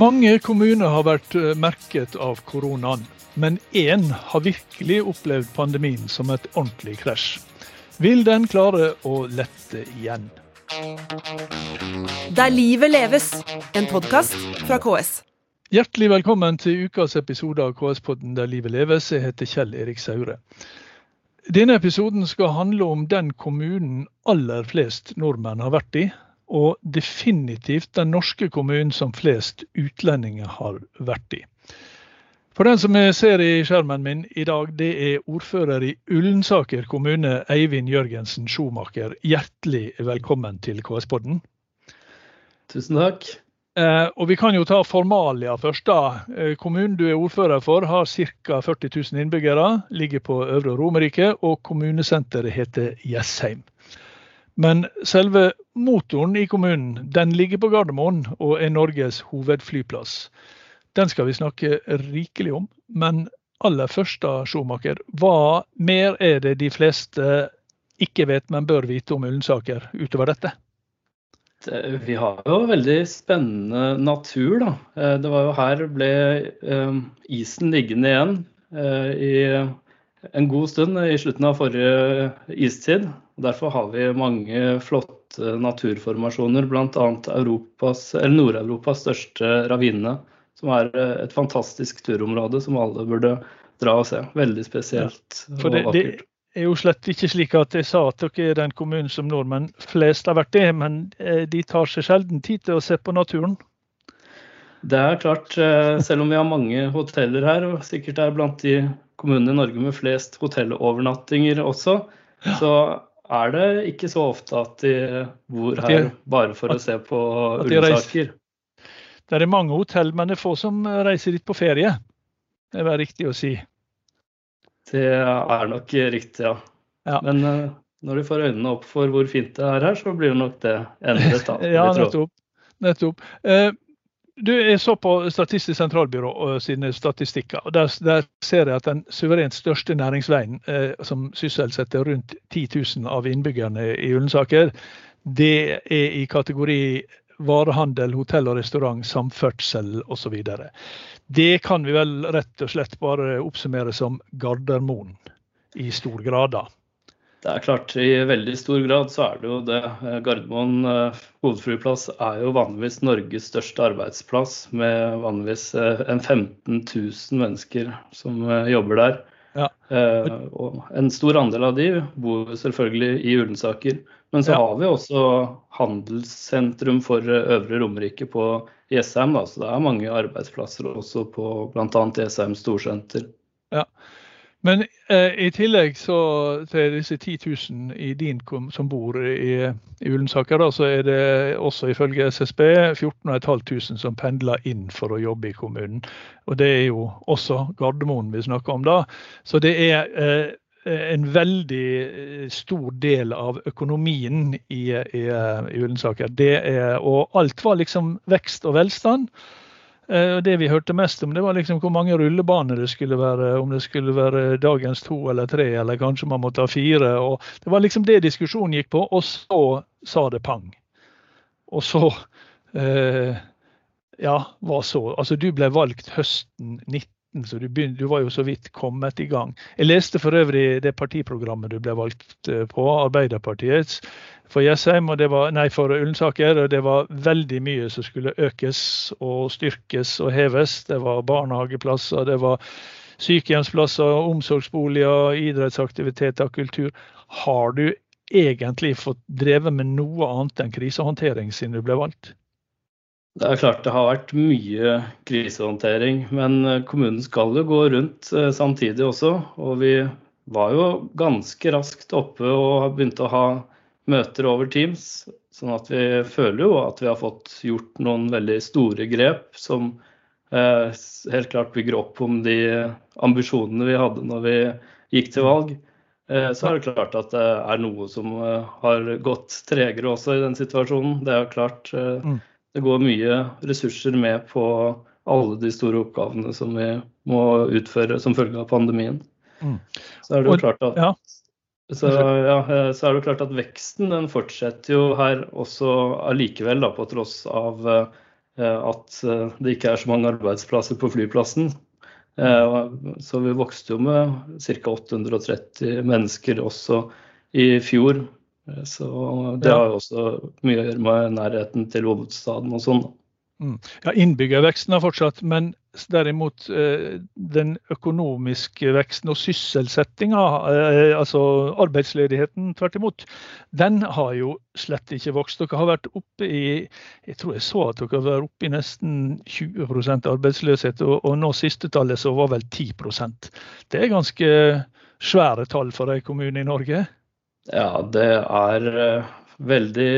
Mange kommuner har vært eh, merket av koronaen, men én har virkelig opplevd pandemien som et ordentlig krasj. Vil den klare å lette igjen? Der livet leves, en podkast fra KS. Hjertelig velkommen til ukas episode av KS-podden Der livet leves. Jeg heter Kjell Erik Saure. Denne episoden skal handle om den kommunen aller flest nordmenn har vært i, og definitivt den norske kommunen som flest utlendinger har vært i. For den som jeg ser i skjermen min i dag, det er ordfører i Ullensaker kommune, Eivind Jørgensen Schomaker. Hjertelig velkommen til KS-podden. Tusen takk. Eh, og Vi kan jo ta formalia først. da. Eh, kommunen du er ordfører for har ca. 40 000 innbyggere, ligger på Øvre Romerike, og kommunesenteret heter Jessheim. Men selve motoren i kommunen den ligger på Gardermoen og er Norges hovedflyplass. Den skal vi snakke rikelig om. Men aller først, da, hva mer er det de fleste ikke vet, men bør vite om Ullensaker utover dette? Vi har jo veldig spennende natur, da. Eh, det var jo her ble eh, isen liggende igjen i i en god stund i slutten av forrige istid. Derfor har vi mange flotte naturformasjoner, bl.a. Nord-Europas største ravine, som er et fantastisk turområde som alle burde dra og se. Veldig spesielt ja, og vakkert er jo slett ikke slik at jeg sa at dere er den kommunen som nordmenn flest har vært i, men eh, de tar seg sjelden tid til å se på naturen. Det er klart, eh, selv om vi har mange hoteller her, og sikkert er blant de kommunene i Norge med flest hotellovernattinger også, så er det ikke så ofte at de bor her bare for å se på ulvesaker. Det er mange hotell, men det er få som reiser dit på ferie. Det er riktig å si. Det er nok riktig, ja. ja. Men uh, når de får øynene opp for hvor fint det er her, så blir det nok det endret. da. ja, nettopp. nettopp. Uh, du, Jeg så på Statistisk sentralbyrå og sine statistikker. og der, der, ser jeg at den suverent største næringsveien, som sysselsetter rundt 10 000 av innbyggerne i Ullensaker, det er i kategori varehandel, hotell og restaurant, samferdsel osv. Det kan vi vel rett og slett bare oppsummere som Gardermoen i stor grad. da. Det er klart, i veldig stor grad så er det jo det. Gardermoen eh, hovedflyplass er jo vanligvis Norges største arbeidsplass, med vanligvis eh, en 15 000 mennesker som eh, jobber der. Ja. og en stor andel av de bor selvfølgelig i Ullensaker. Men så har vi også handelssentrum for Øvre Romerike på Jessheim. Så det er mange arbeidsplasser også på bl.a. Jessheim storsenter. Ja. Men eh, i tillegg så, til disse 10 000 i din som bor i, i Ullensaker, så er det også ifølge SSB 14 500 som pendler inn for å jobbe i kommunen. Og Det er jo også Gardermoen vi snakker om da. Så det er eh, en veldig eh, stor del av økonomien i, i, eh, i Ullensaker. og alt var liksom vekst og velstand. Det vi hørte mest om, det var liksom hvor mange rullebaner det skulle være. Om det skulle være dagens to eller tre, eller kanskje man måtte ha fire. og Det var liksom det diskusjonen gikk på, og så sa det pang. Og så eh, Ja, hva så? Altså, du ble valgt høsten 19 så du, begynte, du, var jo så vidt kommet i gang. Jeg leste for øvrig det partiprogrammet du ble valgt eh, på, Arbeiderpartiets, for Jessheim, og det var, nei, for Ullensaker. og Det var veldig mye som skulle økes og styrkes og heves. Det var barnehageplasser, det var sykehjemsplasser, omsorgsboliger, idrettsaktiviteter, kultur. Har du egentlig fått drevet med noe annet enn krisehåndtering siden du ble valgt? Det er klart det har vært mye krisehåndtering, men eh, kommunen skal jo gå rundt eh, samtidig også. Og vi var jo ganske raskt oppe og begynte å ha møter over Teams. Sånn at vi føler jo at vi har fått gjort noen veldig store grep som eh, helt klart bygger opp om de ambisjonene vi hadde når vi gikk til valg. Så er det klart at det er noe som har gått tregere også i den situasjonen. Det er jo klart. Eh, mm det går mye ressurser med på alle de store oppgavene som vi må utføre som følge av pandemien. Mm. Så er det jo klart at ja. Så, ja, så, er det klart at veksten den fortsetter jo her også allikevel, på tross av at det ikke er så mange arbeidsplasser på flyplassen. Så vi vokste jo med ca. 830 mennesker også i fjor. Så det har jo også mye å gjøre med nærheten til hovedstaden og sånn. Mm. Ja, Innbyggerveksten har fortsatt, men derimot eh, den økonomiske veksten og sysselsettinga, eh, altså arbeidsledigheten tvert imot, den har jo slett ikke vokst. Dere har vært oppe i jeg tror jeg så at dere har vært oppe i nesten 20 arbeidsløshet, og, og nå siste tallet så var vel 10% Det er ganske svære tall for en kommune i Norge? Ja, det er uh, veldig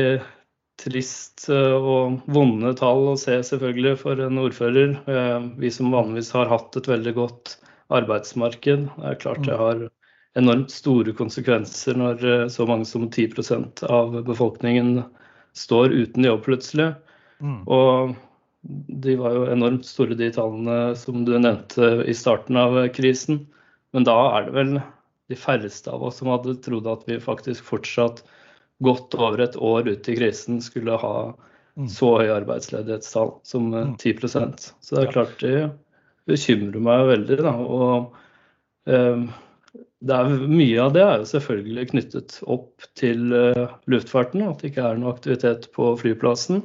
trist uh, og vonde tall å se selvfølgelig for en ordfører. Uh, vi som vanligvis har hatt et veldig godt arbeidsmarked. Det er klart det mm. har enormt store konsekvenser når så mange som 10% av befolkningen står uten jobb plutselig. Mm. Og de var jo enormt store, de tallene som du nevnte i starten av krisen. Men da er det vel de færreste av oss som hadde trodd at vi faktisk fortsatt godt over et år ut i krisen skulle ha mm. så høye arbeidsledighetstall som 10 eh, mm. Så det er klart det bekymrer meg veldig. Da. Og eh, det er, mye av det er jo selvfølgelig knyttet opp til uh, luftfarten, at det ikke er noe aktivitet på flyplassen.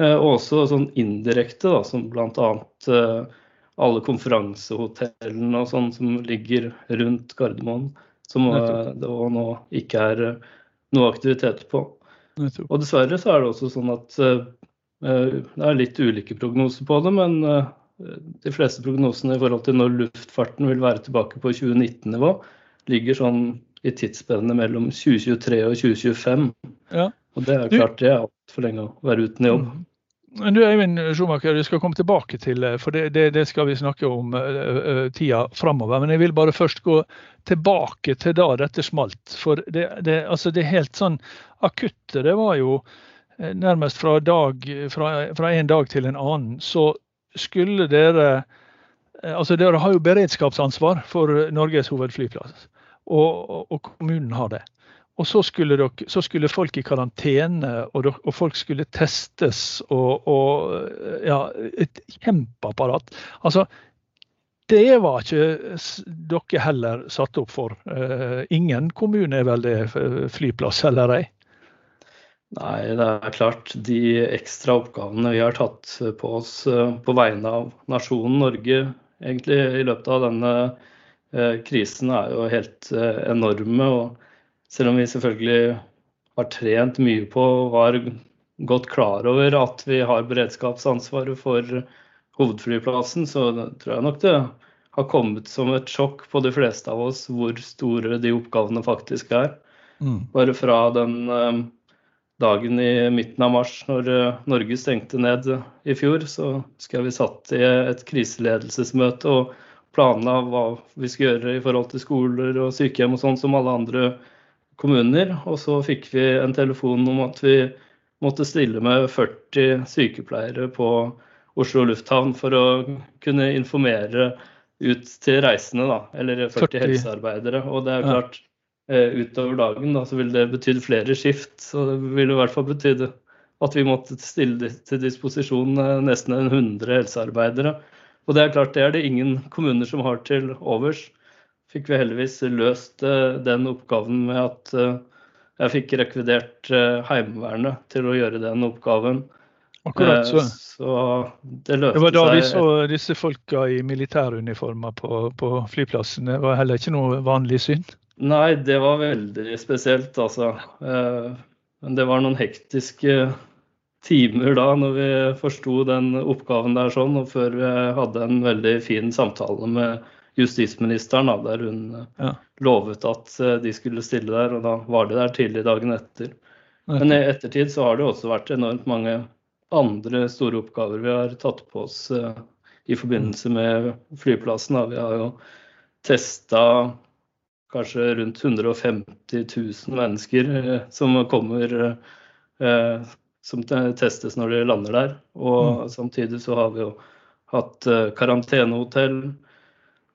Uh, og også sånn indirekte, da, som bl.a. Uh, alle konferansehotellene og sånn som ligger rundt Gardermoen, som eh, det nå ikke er eh, noe aktivitet på. Og dessverre så er det også sånn at uh, det er litt ulike prognoser på det, men de fleste prognosene i forhold til når luftfarten vil være tilbake på 2019-nivå, ligger sånn i tidsspennet mellom 2023 og 2025. Ja. Og det er klart det er altfor lenge å være uten jobb. Men du Eivind Schumacher, vi skal komme tilbake til for det, det, det skal vi snakke om uh, tida framover. Men jeg vil bare først gå tilbake til da dette smalt. For det, det, altså det helt sånn akutte, det var jo nærmest fra, dag, fra, fra en dag til en annen, så skulle dere Altså dere har jo beredskapsansvar for Norges hovedflyplass, og, og kommunen har det. Og så skulle, dere, så skulle, folk i karantene, og, dere, og folk skulle testes. Og, og, ja, et kjempeapparat. Altså, det var ikke dere heller satt opp for. Uh, ingen kommune er vel det flyplass, eller ei? Nei, det er klart. De ekstra oppgavene vi har tatt på oss uh, på vegne av nasjonen Norge egentlig i løpet av denne krisen, er jo helt enorme. og selv om vi selvfølgelig har trent mye på og var godt klar over at vi har beredskapsansvaret for hovedflyplassen, så tror jeg nok det har kommet som et sjokk på de fleste av oss hvor store de oppgavene faktisk er. Mm. Bare fra den eh, dagen i midten av mars når eh, Norge stengte ned i fjor, så skal vi satt i et kriseledelsesmøte og planla hva vi skal gjøre i forhold til skoler og sykehjem og sånn som alle andre kommuner. Og så fikk vi en telefon om at vi måtte stille med 40 sykepleiere på Oslo lufthavn for å kunne informere ut til reisende, da. Eller 40, 40. helsearbeidere. Og det er klart. Eh, utover dagen da, så ville det betydd flere skift. Så det ville i hvert fall betydd at vi måtte stille til disposisjon eh, nesten 100 helsearbeidere. Og det er klart, det er det ingen kommuner som har til overs fikk vi heldigvis løst eh, den oppgaven med at eh, jeg fikk rekvidert eh, Heimevernet til å gjøre den oppgaven. Akkurat så. så det. Det var da vi så disse folka i militæruniformer på, på flyplassen. Det var heller ikke noe vanlig syn? Nei, det var veldig spesielt, altså. Men det var noen hektiske timer da når vi forsto den oppgaven der sånn, og før vi hadde en veldig fin samtale med justisministeren, da, der hun eh, ja. lovet at eh, de skulle stille der. Og da var de der tidlig dagen etter. Men i ettertid så har det også vært enormt mange andre store oppgaver vi har tatt på oss uh, i forbindelse med flyplassen. Da. Vi har jo testa kanskje rundt 150 000 mennesker som kommer som testes når de lander der. Og mm. samtidig så har vi jo hatt karantenehotell.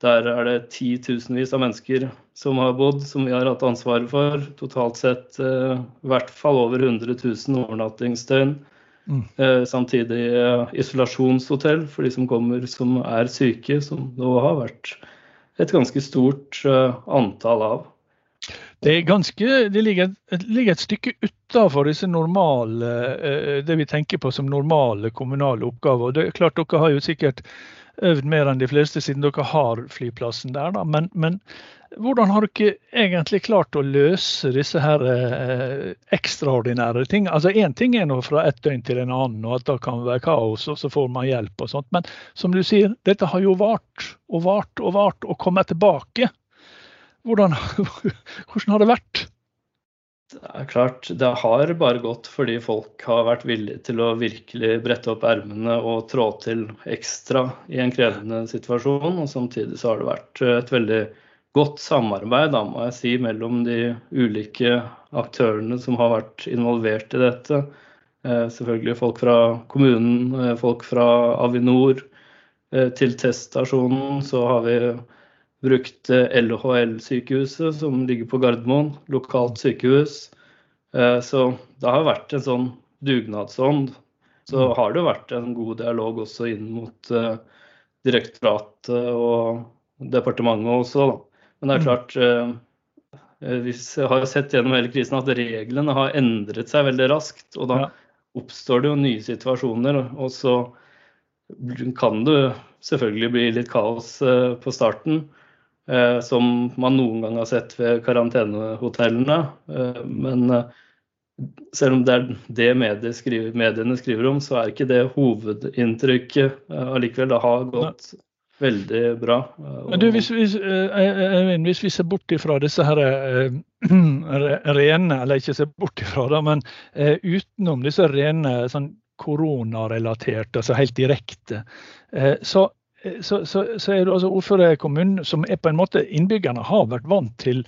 Der er det titusenvis av mennesker som har bodd, som vi har hatt ansvaret for. Totalt sett eh, i hvert fall over 100 000 overnattingsdøgn. Mm. Eh, samtidig eh, isolasjonshotell for de som kommer som er syke, som det har vært et ganske stort eh, antall av. Det, ganske, det ligger, ligger, et, stykke utafor eh, det vi tenker på som normale kommunale oppgaver. Det er klart Dere har jo sikkert øvd mer enn de fleste siden dere har flyplassen der. Da. Men, men hvordan har dere egentlig klart å løse disse her eh, ekstraordinære ting? Altså Én ting er nå fra et døgn til en annen, og at det kan være kaos, og så får man hjelp og sånt. Men som du sier, dette har jo vart og vart og vart og kommet tilbake. Hvordan, hvordan har det vært? Det er klart, det har bare gått fordi folk har vært villige til å virkelig brette opp ermene og trå til ekstra i en krevende situasjon. Og samtidig så har det vært et veldig godt samarbeid da, må jeg si, mellom de ulike aktørene som har vært involvert i dette. Eh, selvfølgelig folk fra kommunen, eh, folk fra Avinor. Eh, til teststasjonen så har vi brukt LHL-sykehuset som ligger på Gardermoen, lokalt sykehus. Så det har vært en sånn dugnadsånd. Så mm. har det vært en god dialog også inn mot direktoratet og departementet også. Da. Men det er mm. klart eh, eh, Vi har sett gjennom hele krisen at reglene har endret seg veldig raskt. Og da oppstår det jo nye situasjoner. Og så kan det selvfølgelig bli litt kaos eh, på starten. Som man noen gang har sett ved karantenehotellene. Men selv om det er det mediene skriver, mediene skriver om, så er ikke det hovedinntrykket allikevel. Det har gått veldig bra. Men du, hvis, hvis, eh, hvis, vi ser bort ifra disse her eh, rene, eller ikke ser bort ifra det, men eh, utenom disse rene sånn koronarelaterte, altså helt direkte, så, så, så, så er det altså kommunen som er på en måte innbyggerne har vært vant til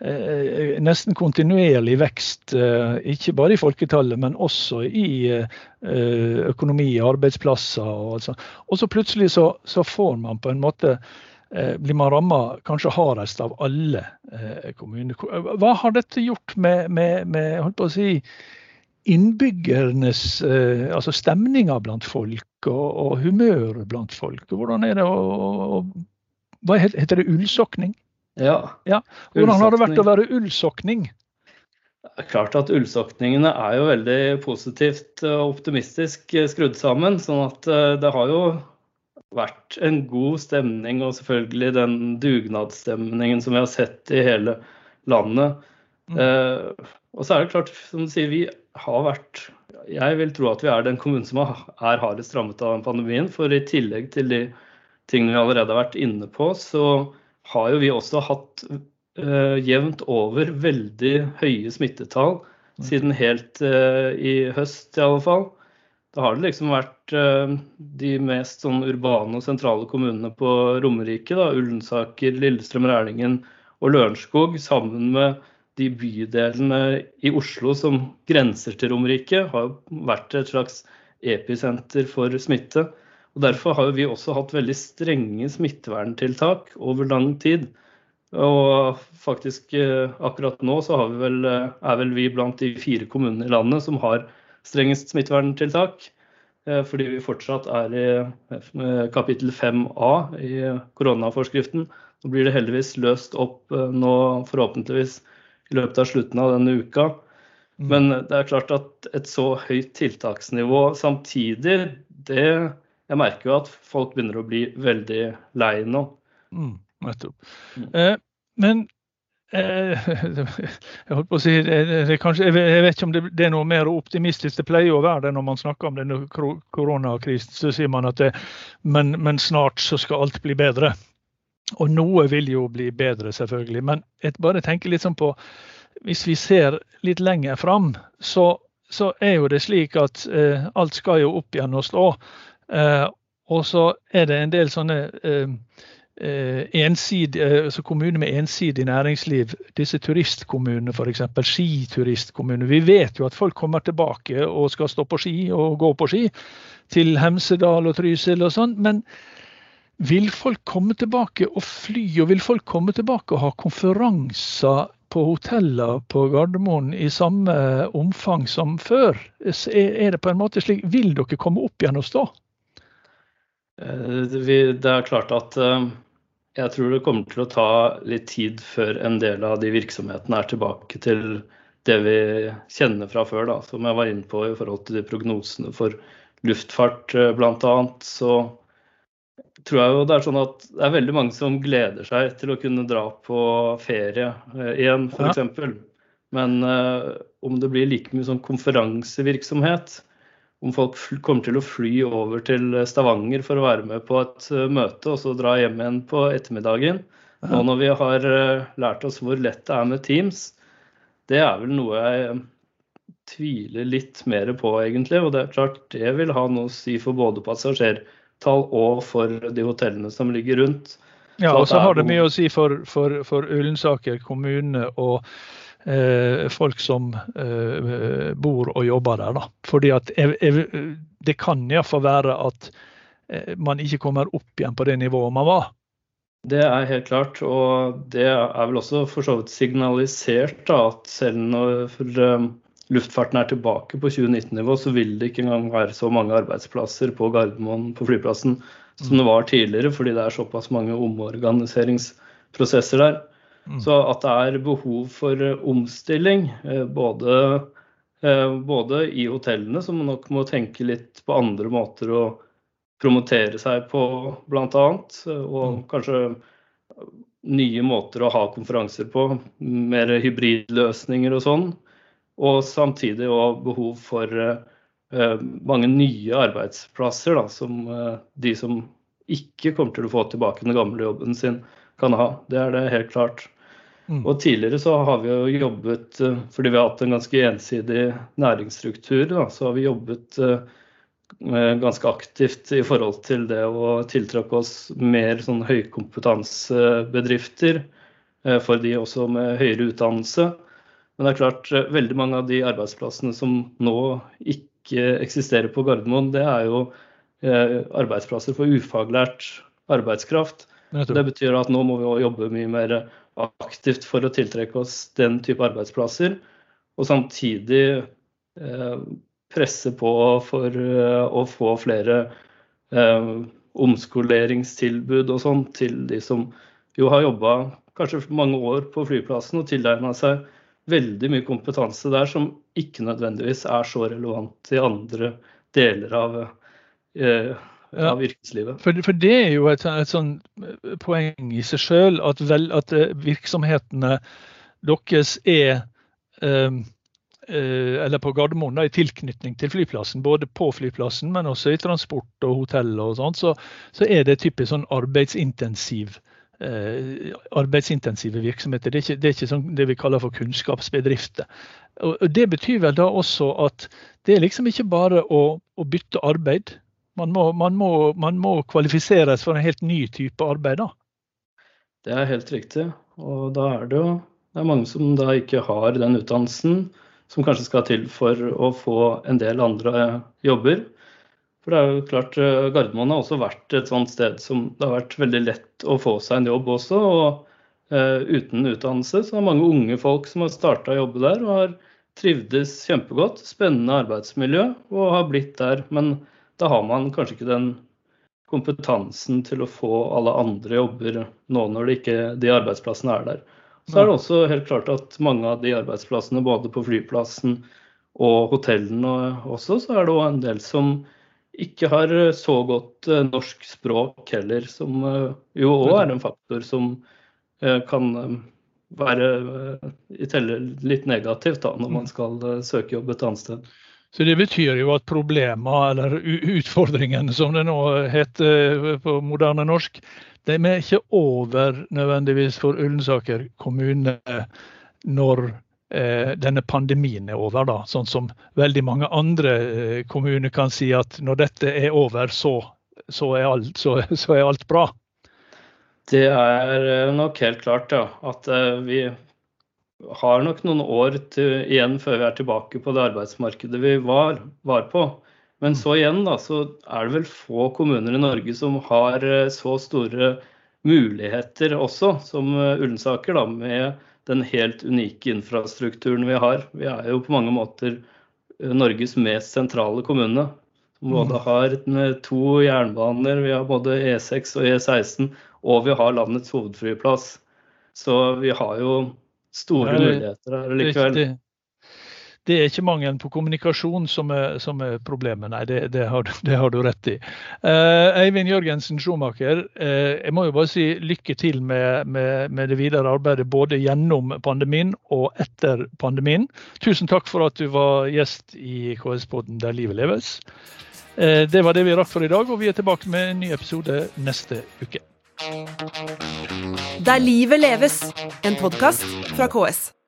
Eh, nesten kontinuerlig vekst, eh, ikke bare i folketallet, men også i eh, økonomi, arbeidsplasser og alt. Og så plutselig så, så får man på en måte blir man ramma kanskje hardest av alle kommuner. Hva har dette gjort med, med, med holdt på å si, innbyggernes altså stemninger blant folk og, og humøret blant folk? Hvordan er det å, Hva heter det? Ullsokning? Ja. ja. Hvordan har det vært å være ullsokning? Det er klart at Ullsokningene er jo veldig positivt og optimistisk skrudd sammen. sånn at eh, det har jo vært en god stemning, og selvfølgelig den dugnadsstemningen som vi har sett i hele landet. Mm. Eh, og så er det klart, som du sier, vi har vært Jeg vil tro at vi er den kommunen som er hardest rammet av pandemien. For i tillegg til de tingene vi allerede har vært inne på, så har jo vi også hatt uh, jevnt over veldig høye smittetall mm. siden helt uh, i høst, i alle fall. Da har det liksom vært uh, de mest sånn urbane og sentrale kommunene på Romerike, da, Ullensaker, Lillestrøm, Rælingen og Lørenskog, sammen med de bydelene i Oslo som grenser til Romerike, har vært et slags episenter for smitte. Og Derfor har vi også hatt veldig strenge smitteverntiltak over lang tid. Og faktisk eh, akkurat nå så vi vel, eh, er vel vi blant de fire kommunene i landet som har strengest smitteverntiltak. Eh, fordi vi fortsatt er i kapittel 5a i koronaforskriften. Nå blir det heldigvis løst opp nå forhåpentligvis i løpet av slutten av denne uka. Mm. Men det er klart at et så høyt tiltaksnivå samtidig, det jeg merker jo at folk begynner å bli veldig lei nå. Mm, nettopp. Mm. Eh, men eh, jeg holdt på å si, kanskje, jeg, vet ikke om det, det, er noe mer optimistisk. Det pleier å være det når man snakker om denne koronakrisen. Så sier man at det, men, men snart så skal alt bli bedre. Og noe vil jo bli bedre, selvfølgelig. Men jeg bare tenker litt sånn på Hvis vi ser litt lenger fram, så, så er jo det slik at eh, alt skal jo opp igjen og slå. Eh, og så er det en del sånne eh, eh, ensidig, altså kommuner med ensidig næringsliv, disse turistkommunene f.eks. Skituristkommuner. Vi vet jo at folk kommer tilbake og skal stå på ski og gå på ski til Hemsedal og Trysil og sånn. Men vil folk komme tilbake og fly, og vil folk komme tilbake og ha konferanser på hoteller på Gardermoen i samme omfang som før? Er det på en måte slik, Vil dere komme opp igjen og stå? Det er klart at jeg tror det kommer til å ta litt tid før en del av de virksomhetene er tilbake til det vi kjenner fra før. Da. Som jeg var inne på i forhold til de prognosene for luftfart bl.a. Så tror jeg jo det er sånn at det er veldig mange som gleder seg til å kunne dra på ferie eh, igjen, f.eks. Ja. Men uh, om det blir like mye sånn konferansevirksomhet, om folk kommer til å fly over til Stavanger for å være med på et uh, møte og så dra hjem igjen på ettermiddagen, ja. nå når vi har uh, lært oss hvor lett det er med Teams, det er vel noe jeg tviler litt mer på, egentlig. Og det er klart det vil ha noe å si for både passasjerer tall og for de hotellene som ligger rundt. Ja, og så har det mye å si for, for, for Ullensaker kommune og eh, folk som eh, bor og jobber der. Da. Fordi at jeg, jeg, det kan iallfall være at eh, man ikke kommer opp igjen på det nivået man var. Det er helt klart, og det er vel også for så vidt signalisert da, at selv når eh, luftfarten er tilbake på 2019-nivå, så vil det ikke engang være så mange arbeidsplasser på Gardermoen på flyplassen som det var tidligere, fordi det er såpass mange omorganiseringsprosesser der. Mm. Så at det er behov for eh, omstilling, eh, både, eh, både i hotellene, som nok må tenke litt på andre måter å promotere seg på, bl.a., og mm. kanskje nye måter å ha konferanser på, mer hybridløsninger og sånn. Og samtidig òg behov for uh, mange nye arbeidsplasser, da, som uh, de som ikke kommer til å få tilbake den gamle jobben sin, kan ha. Det er det helt klart. Mm. Og tidligere så har vi jo jobbet, fordi vi har hatt en ganske ensidig næringsstruktur, da, så har vi jobbet ganske aktivt i forhold til det å tiltrekke oss mer sånn høykompetansebedrifter for de også med høyere utdannelse. Men det er klart, eh, veldig mange av de arbeidsplassene som nå ikke eksisterer på Gardermoen, det er jo eh, arbeidsplasser for ufaglært arbeidskraft. Det betyr at nå må vi jobbe mye mer aktivt for å tiltrekke oss den type arbeidsplasser. Og samtidig eh, presse på for å få flere omskoleringstilbud og sånn til de som jo har jobba kanskje mange år på flyplassen og tilegna seg veldig mye kompetanse der som ikke nødvendigvis er så relevant i andre deler av, eh, av yrkeslivet. For, for, det er jo et, et sånn eh, poeng i seg sjøl at, at, eh, virksomhetene deres er eh, eller på Gardermoen da, i tilknytning til flyplassen, både på flyplassen, men også i transport og hotell og sånt, så, så er det typisk sånn arbeidsintensiv arbeidsintensive virksomheter. Det er, ikke, det er ikke sånn det vi kaller for kunnskapsbedrifter. Og Det betyr vel da også at det er liksom ikke bare å, å bytte arbeid. Man må, man, må, man må, kvalifiseres for en helt ny type arbeid da. Det er helt riktig. Og da er det jo det er mange som da ikke har den utdannelsen som kanskje skal til for å få en del andre jobber. For det er jo klart, eh, Gardermoen har også vært et sånt sted som det har vært veldig lett å få seg en jobb også. og uh, Uten utdannelse så er mange unge folk som har starta å jobbe der og har trivdes kjempegodt. Spennende arbeidsmiljø og har blitt der. Men da har man kanskje ikke den kompetansen til å få alle andre jobber nå når ikke de arbeidsplassene er der. Så er det også helt klart at mange av de arbeidsplassene både på flyplassen og hotellene også, så er det òg en del som ikke har eh, så godt eh, norsk språk heller, som eh, jo òg er en faktor som kan være litt negativt da, når man mm. skal søke jobb et annet sted. Så Det betyr jo at problemer, eller utfordringene som det nå heter på moderne norsk, de er ikke over nødvendigvis for Ullensaker kommune når denne pandemien er over. da, Sånn som veldig mange andre eh, kommuner kan si at når dette er over, så, så, er, alt, så, så er, alt, bra. Det er eh, nok helt klart, ja. At vi har nok noen år til, igjen før vi er tilbake på det arbeidsmarkedet vi var, var, på. Men så igjen da, så er det vel få kommuner i Norge som har så store muligheter også, som Ullensaker, da, med den helt unike infrastrukturen vi har. Vi er jo på mange måter eh, Norges mest sentrale kommune. Som både Mm. har to jernbaner, vi har både E6 og E16, og vi har landets hovedflyplass. Så vi har jo store muligheter her er, likevel. det, det er ikke mangelen på kommunikasjon som er, som er problemet, nei. Det, det, har, det har du rett i. Eh, Eivind Jørgensen Schumacher, eh, jeg må jo bare si lykke til med, med, med det videre arbeidet både gjennom pandemien og etter pandemien. Tusen takk for at du var gjest i KS-podden Der livet leves. Eh, det var det vi rakk for i dag, og vi er tilbake med en ny episode neste uke. Der livet leves, en podkast fra KS.